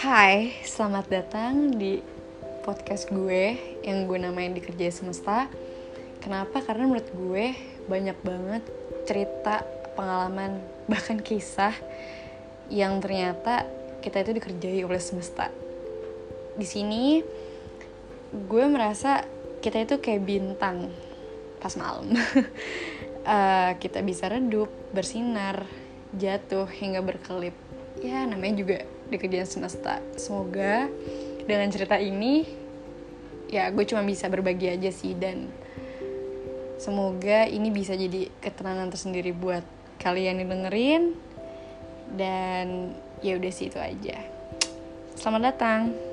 Hai, selamat datang di podcast gue yang gue namain di kerja semesta. Kenapa? Karena menurut gue banyak banget cerita, pengalaman, bahkan kisah yang ternyata kita itu dikerjai oleh semesta. Di sini gue merasa kita itu kayak bintang pas malam. uh, kita bisa redup, bersinar, jatuh hingga berkelip. Ya, namanya juga di kerjaan semesta. Semoga dengan cerita ini ya gue cuma bisa berbagi aja sih dan semoga ini bisa jadi ketenangan tersendiri buat kalian yang dengerin dan ya udah sih itu aja. Selamat datang.